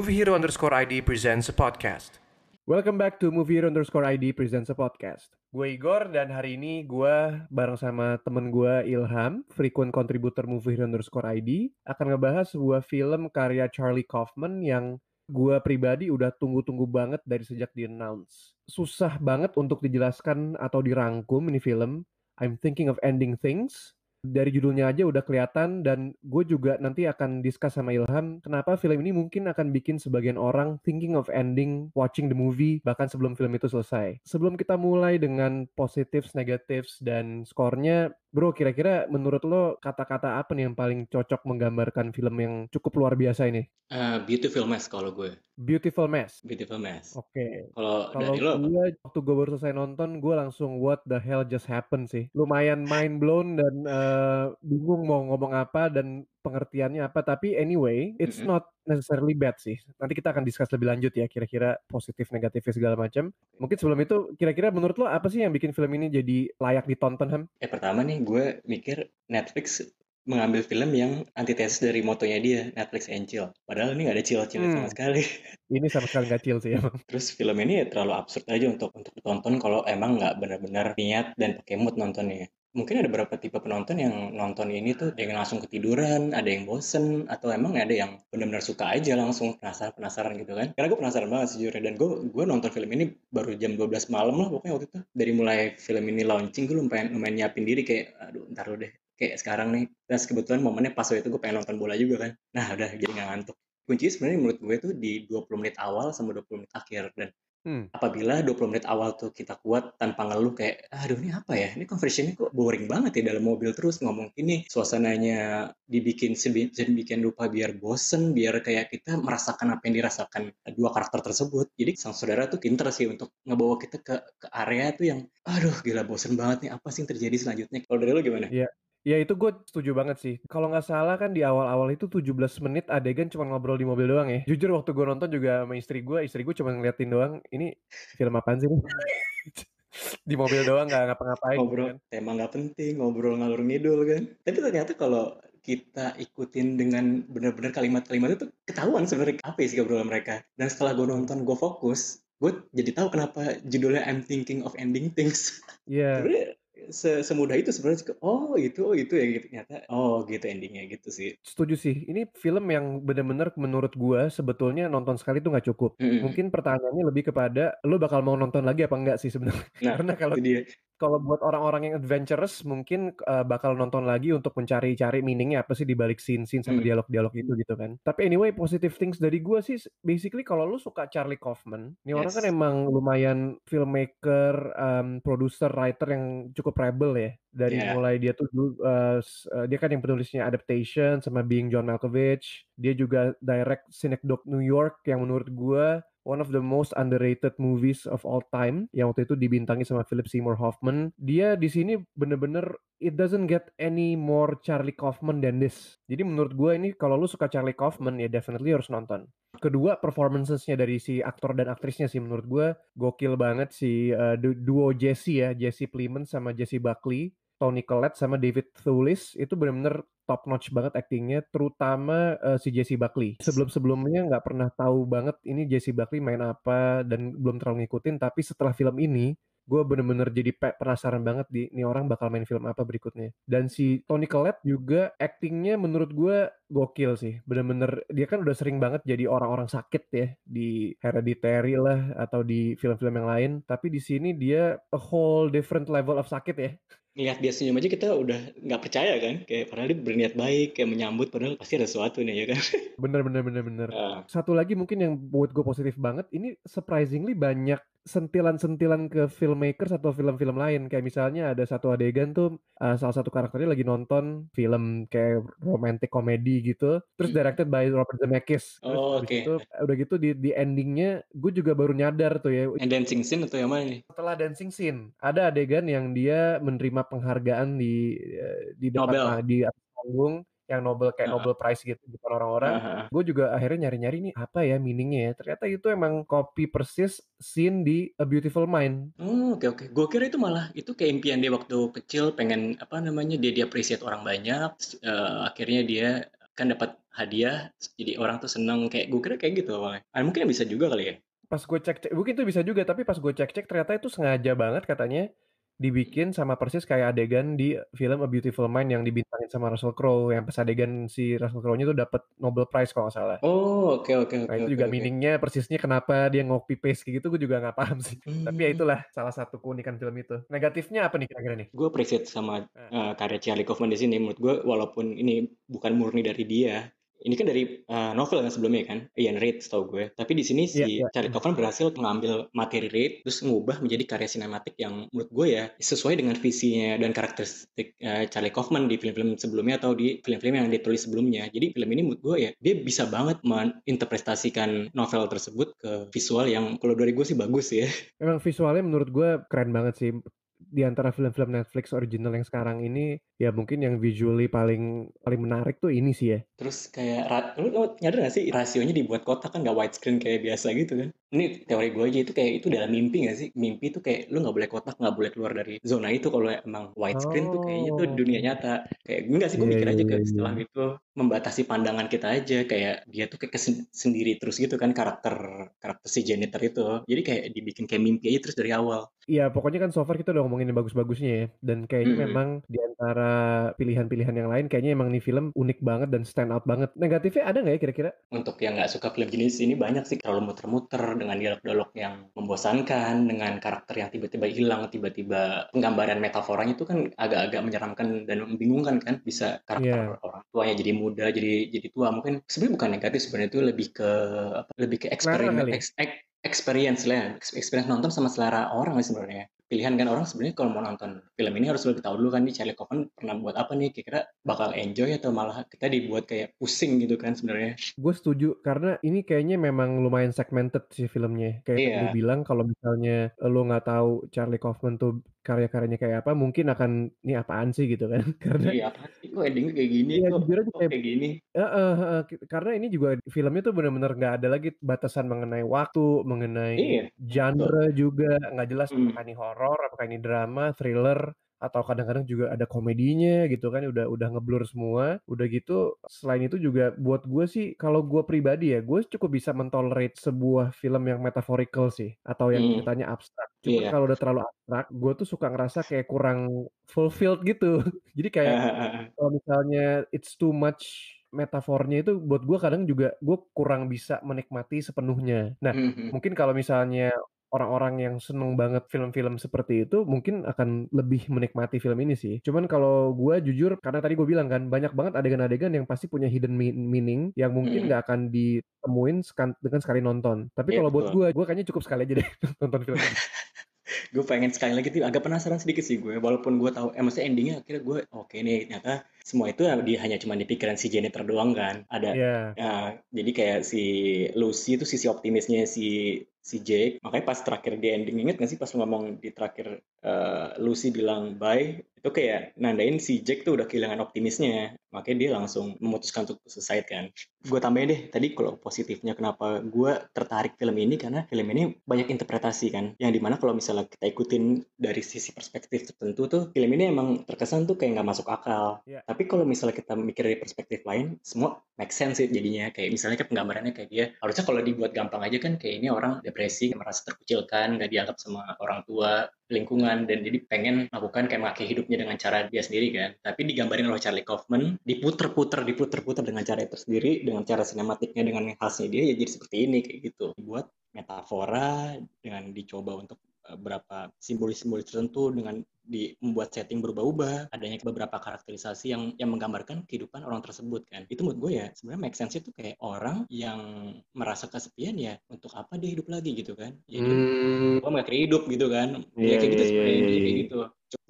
Movie Hero underscore ID presents a podcast. Welcome back to Movie Hero underscore ID presents a podcast. Gue Igor dan hari ini gue bareng sama temen gue Ilham, frequent contributor Movie Hero underscore ID, akan ngebahas sebuah film karya Charlie Kaufman yang gue pribadi udah tunggu-tunggu banget dari sejak di announce. Susah banget untuk dijelaskan atau dirangkum ini film. I'm thinking of ending things dari judulnya aja udah kelihatan dan gue juga nanti akan discuss sama Ilham kenapa film ini mungkin akan bikin sebagian orang thinking of ending watching the movie bahkan sebelum film itu selesai. Sebelum kita mulai dengan positives, negatives dan skornya, bro kira-kira menurut lo kata-kata apa nih yang paling cocok menggambarkan film yang cukup luar biasa ini? Uh, beautiful mess kalau gue. Beautiful mess. Beautiful mess. Oke. Okay. Kalau dari lo? Gue waktu gue baru selesai nonton, gue langsung what the hell just happened sih. Lumayan mind blown dan uh, bingung mau ngomong apa dan pengertiannya apa. Tapi anyway, it's mm -hmm. not necessarily bad sih. Nanti kita akan discuss lebih lanjut ya, kira-kira positif negatifnya segala macam. Mungkin sebelum itu, kira-kira menurut lo apa sih yang bikin film ini jadi layak ditonton Ham? Eh pertama nih, gue mikir Netflix mengambil film yang antitesis dari motonya dia Netflix and chill padahal ini gak ada chill chill hmm. sama sekali ini sama sekali gak chill sih emang terus film ini terlalu absurd aja untuk untuk ditonton kalau emang nggak benar-benar niat dan pakai mood nontonnya mungkin ada beberapa tipe penonton yang nonton ini tuh yang langsung ketiduran, ada yang bosen, atau emang ada yang benar-benar suka aja langsung penasaran-penasaran gitu kan. Karena gue penasaran banget sejujurnya, dan gue gue nonton film ini baru jam 12 malam lah pokoknya waktu itu. Dari mulai film ini launching, gue lumayan, lumayan nyiapin diri kayak, aduh ntar dulu deh, kayak sekarang nih terus kebetulan momennya pas waktu itu gue pengen nonton bola juga kan nah udah jadi nggak ngantuk kuncinya sebenarnya menurut gue tuh di 20 menit awal sama 20 menit akhir dan Hmm. Apabila 20 menit awal tuh kita kuat tanpa ngeluh kayak, aduh ini apa ya? Ini conversionnya kok boring banget ya dalam mobil terus ngomong ini suasananya dibikin sedemikian rupa biar bosen, biar kayak kita merasakan apa yang dirasakan dua karakter tersebut. Jadi sang saudara tuh pinter sih untuk ngebawa kita ke ke area tuh yang, aduh gila bosen banget nih apa sih yang terjadi selanjutnya? Kalau dari lo gimana? Iya, Ya itu gue setuju banget sih. Kalau nggak salah kan di awal-awal itu 17 menit adegan cuma ngobrol di mobil doang ya. Jujur waktu gue nonton juga sama istri gue, istri gue cuma ngeliatin doang, ini film apaan sih? di mobil doang nggak ngapa-ngapain. Gitu ngobrol, kan. tema nggak penting, ngobrol ngalur ngidul kan. Tapi ternyata kalau kita ikutin dengan benar-benar kalimat-kalimat itu ketahuan sebenarnya apa sih obrolan mereka. Dan setelah gue nonton, gue fokus, gue jadi tahu kenapa judulnya I'm Thinking of Ending Things. Iya. Yeah se semudah itu sebenarnya oh itu oh itu ya gitu. Ternyata oh gitu endingnya gitu sih. Setuju sih. Ini film yang benar-benar menurut gua sebetulnya nonton sekali tuh nggak cukup. Mm -hmm. mungkin pertanyaannya lebih kepada lo bakal mau nonton lagi apa enggak sih sebenarnya? Nah, karena kalau dia kalau buat orang-orang yang adventurous mungkin uh, bakal nonton lagi untuk mencari-cari meaningnya apa sih di balik scene-scene sama dialog dialog-dialog itu gitu kan. Tapi anyway positive things dari gue sih basically kalau lu suka Charlie Kaufman, ini yes. orang kan emang lumayan filmmaker, um, producer, writer yang cukup rebel ya. Dari yeah. mulai dia tuh uh, dia kan yang penulisnya Adaptation sama Being John Malkovich. Dia juga direct Synecdoche New York yang menurut gue one of the most underrated movies of all time yang waktu itu dibintangi sama Philip Seymour Hoffman. Dia di sini bener-bener it doesn't get any more Charlie Kaufman than this. Jadi menurut gue ini kalau lu suka Charlie Kaufman ya definitely harus nonton. Kedua performancesnya dari si aktor dan aktrisnya sih menurut gue gokil banget si uh, duo Jesse ya, Jesse Plemons sama Jesse Buckley. Tony Collette sama David Thewlis itu benar-benar top notch banget actingnya, terutama uh, si Jesse Buckley. Sebelum-sebelumnya nggak pernah tahu banget ini Jesse Buckley main apa dan belum terlalu ngikutin, tapi setelah film ini gue bener-bener jadi penasaran banget di ini orang bakal main film apa berikutnya. Dan si Tony Collette juga actingnya menurut gue gokil sih. Bener-bener dia kan udah sering banget jadi orang-orang sakit ya di Hereditary lah atau di film-film yang lain. Tapi di sini dia a whole different level of sakit ya Lihat dia senyum aja kita udah nggak percaya kan? Kayak padahal dia berniat baik kayak menyambut padahal pasti ada sesuatu nih ya kan? Bener bener bener bener. Uh. satu lagi mungkin yang buat gue positif banget ini surprisingly banyak sentilan-sentilan ke filmmakers atau film-film lain kayak misalnya ada satu adegan tuh uh, salah satu karakternya lagi nonton film kayak romantic komedi gitu terus hmm. directed by Robert Zemeckis terus oh, okay. itu udah gitu di di endingnya gue juga baru nyadar tuh ya And dancing scene atau yang mana nih setelah dancing scene ada adegan yang dia menerima penghargaan di eh, di depan Nobel. di panggung yang Nobel kayak uh. Nobel Prize gitu depan orang-orang. Uh -huh. Gue juga akhirnya nyari-nyari nih apa ya meaningnya ya. Ternyata itu emang copy persis scene di A Beautiful Mind. Oh, oke okay, oke. Okay. Gue kira itu malah itu kayak impian dia waktu kecil pengen apa namanya dia dia appreciate orang banyak. Uh, akhirnya dia kan dapat hadiah jadi orang tuh seneng kayak gue kira kayak gitu awalnya ah, mungkin bisa juga kali ya pas gue cek, cek mungkin itu bisa juga tapi pas gue cek cek ternyata itu sengaja banget katanya dibikin sama persis kayak adegan di film A Beautiful Mind yang dibintangin sama Russell Crowe yang pas adegan si Russell Crowe-nya tuh dapat Nobel Prize kalau nggak salah. Oh, oke okay, oke okay, Nah, itu okay, juga okay. meaningnya persisnya kenapa dia ngopi paste kayak gitu gue juga nggak paham sih. Hmm. Tapi ya hmm. itulah salah satu keunikan film itu. Negatifnya apa nih kira-kira nih? Gue appreciate sama uh, karya Charlie Kaufman di sini. Menurut gue walaupun ini bukan murni dari dia, ini kan dari uh, novel kan sebelumnya kan Ian Reid tau gue. Tapi di sini si yeah, yeah. Charlie Kaufman berhasil mengambil materi Reid terus mengubah menjadi karya sinematik yang menurut gue ya sesuai dengan visinya dan karakteristik uh, Charlie Kaufman di film-film sebelumnya atau di film-film yang ditulis sebelumnya. Jadi film ini menurut gue ya dia bisa banget menginterpretasikan novel tersebut ke visual yang kalau dari gue sih bagus ya. Emang visualnya menurut gue keren banget sih di antara film-film Netflix original yang sekarang ini ya mungkin yang visually paling paling menarik tuh ini sih ya. Terus kayak lu, lu nyadar gak sih rasionya dibuat kotak kan gak widescreen kayak biasa gitu kan? Ini teori gue aja itu kayak itu dalam mimpi gak sih? Mimpi tuh kayak lu gak boleh kotak gak boleh keluar dari zona itu kalau emang widescreen oh. tuh kayaknya tuh dunia oh. nyata. Kayak gue gak sih gue yeah, mikir aja yeah, ke setelah yeah. itu membatasi pandangan kita aja kayak dia tuh kayak sendiri terus gitu kan karakter karakter si janitor itu. Jadi kayak dibikin kayak mimpi aja terus dari awal. Iya pokoknya kan so far kita udah ngomongin yang bagus-bagusnya ya dan kayaknya -hmm. memang di antara pilihan-pilihan yang lain kayaknya emang nih film unik banget dan stand out banget. Negatifnya ada nggak ya kira-kira? Untuk yang nggak suka film jenis ini banyak sih terlalu muter-muter dengan dialog-dialog yang membosankan, dengan karakter yang tiba-tiba hilang, tiba-tiba penggambaran metaforanya itu kan agak-agak menyeramkan dan membingungkan kan. Bisa karakter yeah. orang tuanya jadi muda, jadi jadi tua. Mungkin sebenarnya bukan negatif sebenarnya itu lebih ke apa, lebih ke eksperimen, eks, experience lah, experience nonton sama selera orang sebenarnya pilihan kan orang sebenarnya kalau mau nonton film ini harus lebih tahu dulu kan nih Charlie Kaufman pernah buat apa nih kira-kira bakal enjoy atau malah kita dibuat kayak pusing gitu kan sebenarnya. Gue setuju karena ini kayaknya memang lumayan segmented sih filmnya. Kayak yeah. gue bilang kalau misalnya lo nggak tahu Charlie Kaufman tuh karya-karyanya kayak apa mungkin akan ini apaan sih? gitu kan. Karena iya apaan sih? Kok endingnya kayak gini? Iya, kok, kayak, kayak gini? uh, uh, uh, karena ini juga filmnya tuh benar-benar nggak ada lagi batasan mengenai waktu mengenai iya, genre betul. juga nggak jelas hmm. apakah ini horor apakah ini drama thriller atau kadang-kadang juga ada komedinya gitu kan udah udah ngeblur semua. Udah gitu selain itu juga buat gue sih kalau gue pribadi ya gue cukup bisa mentolerate sebuah film yang metaphorical sih atau yang hmm. ceritanya abstrak cuma yeah. kalau udah terlalu abstrak gue tuh suka ngerasa kayak kurang fulfilled gitu jadi kayak kalau misalnya it's too much metafornya itu buat gue kadang juga gue kurang bisa menikmati sepenuhnya. Nah, mm -hmm. mungkin kalau misalnya orang-orang yang seneng banget film-film seperti itu mungkin akan lebih menikmati film ini sih. Cuman kalau gue jujur karena tadi gue bilang kan banyak banget adegan-adegan yang pasti punya hidden meaning yang mungkin nggak hmm. akan ditemuin dengan sekali nonton. Tapi yeah, kalau buat gue, gue kayaknya cukup sekali aja deh nonton film ini. gue pengen sekali lagi tuh agak penasaran sedikit sih gue walaupun gue tahu eh maksudnya endingnya akhirnya gue oke okay nih ternyata semua itu di, hanya cuma di pikiran si janitor doang kan. Ada yeah. uh, jadi kayak si Lucy itu sisi optimisnya si si Jake. Makanya pas terakhir di ending inget gak sih pas ngomong di terakhir uh, Lucy bilang bye itu kayak nandain si Jack tuh udah kehilangan optimisnya. Makanya dia langsung memutuskan untuk selesai kan. Gue tambahin deh tadi kalau positifnya kenapa gue tertarik film ini karena film ini banyak interpretasi kan. Yang di mana kalau misalnya kita ikutin dari sisi perspektif tertentu tuh film ini emang terkesan tuh kayak nggak masuk akal. Yeah. tapi kalau misalnya kita mikir dari perspektif lain semua make sense sih jadinya. Kayak misalnya kayak penggambarannya kayak dia harusnya kalau dibuat gampang aja kan kayak ini orang depresi merasa terkucilkan nggak dianggap sama orang tua lingkungan dan jadi pengen melakukan kayak mengakhiri hidupnya dengan cara dia sendiri kan. Tapi digambarin oleh Charlie Kaufman diputer-puter diputer-puter dengan cara itu sendiri dengan cara sinematiknya dengan khasnya dia ya jadi seperti ini kayak gitu. Dibuat metafora dengan dicoba untuk eh, berapa simbol-simbol tertentu dengan di membuat setting berubah-ubah, adanya beberapa karakterisasi yang yang menggambarkan kehidupan orang tersebut kan. Itu menurut gue ya sebenarnya make sense itu kayak orang yang merasa kesepian ya untuk apa dia hidup lagi gitu kan. Jadi hmm. gue mengakhiri hidup gitu kan. Yeah, ya kayak gitu yeah, sebenarnya yeah, yeah. kayak gitu.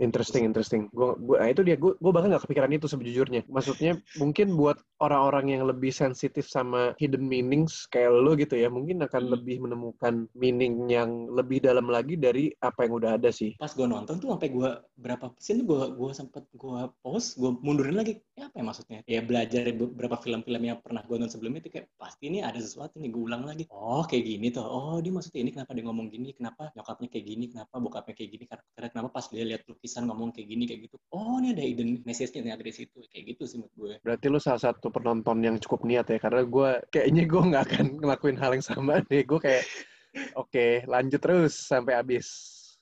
Interesting, interesting. Gue, gue, nah itu dia. Gue, bahkan gak kepikiran itu sejujurnya. Maksudnya mungkin buat orang-orang yang lebih sensitif sama hidden meanings kayak lo gitu ya, mungkin akan hmm. lebih menemukan meaning yang lebih dalam lagi dari apa yang udah ada sih. Pas gue nonton tuh sampai gue berapa scene gue, gue sempet gue post, gue mundurin lagi. Ya apa ya maksudnya? Ya belajar beberapa film-film yang pernah gue nonton sebelumnya itu kayak pasti ini ada sesuatu nih. Gue ulang lagi. Oh kayak gini tuh. Oh dia maksudnya ini kenapa dia ngomong gini? Kenapa nyokapnya kayak gini? Kenapa bokapnya kayak gini? Karakternya kenapa pas dia lihat lukis lukisan ngomong kayak gini kayak gitu. Oh ini ada hidden message-nya ternyata dari situ kayak gitu sih menurut gue. Berarti lu salah satu penonton yang cukup niat ya karena gue kayaknya gue nggak akan ngelakuin hal yang sama deh. Gue kayak oke okay, lanjut terus sampai habis.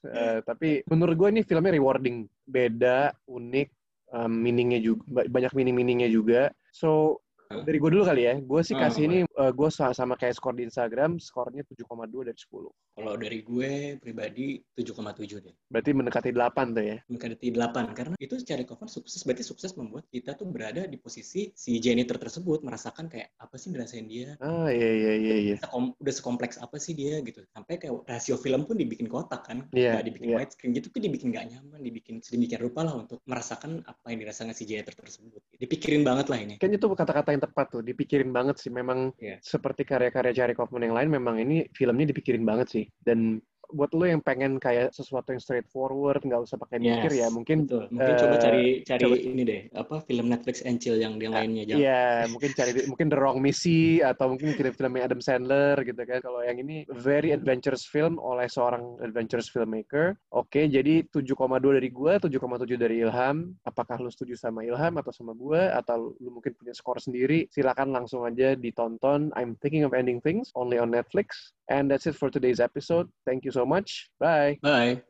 Uh, tapi menurut gue ini filmnya rewarding. Beda unik um, meaningnya juga banyak meaning meaningnya juga. So dari gue dulu kali ya. Gue sih kasih hmm, ini, uh, gue sama kayak skor di Instagram, skornya 7,2 dari 10. Kalau dari gue pribadi 7,7 deh. Berarti mendekati 8 tuh ya? Mendekati 8. Karena itu secara cover sukses, berarti sukses membuat kita tuh berada di posisi si janitor tersebut, merasakan kayak, apa sih dirasain dia? Ah, iya, iya, iya. iya. Udah sekompleks apa sih dia gitu. Sampai kayak rasio film pun dibikin kotak kan. Iya. Yeah, dibikin yeah. widescreen gitu tuh dibikin gak nyaman, dibikin sedemikian rupa lah untuk merasakan apa yang dirasakan si janitor tersebut. Dipikirin banget lah ini. Kayaknya itu kata-kata yang tepat tuh, dipikirin banget sih. Memang yeah. Seperti karya-karya Jerry Kaufman yang lain, memang ini filmnya dipikirin banget sih. Dan buat lo yang pengen kayak sesuatu yang straightforward nggak usah pakai mikir yes, ya mungkin betul. mungkin uh, coba cari cari coba, ini deh apa film Netflix and chill yang yang lainnya jangan. iya mungkin cari mungkin The Wrong Missy atau mungkin film-filmnya Adam Sandler gitu kan. Kalau yang ini very adventurous film oleh seorang adventurous filmmaker. Oke okay, jadi 7,2 dari gue 7,7 dari Ilham. Apakah lo setuju sama Ilham atau sama gue atau lo mungkin punya skor sendiri silakan langsung aja ditonton. I'm thinking of ending things only on Netflix and that's it for today's episode thank you so much. Bye. Bye.